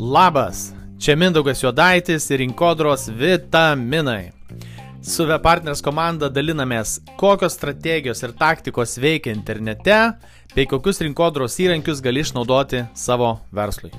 Labas, čia Mindaugas Juodaitis ir Rinkodros vitaminai. Su VPartners komanda dalinamės, kokios strategijos ir taktikos veikia internete, bei kokius rinkodaros įrankius gali išnaudoti savo verslui.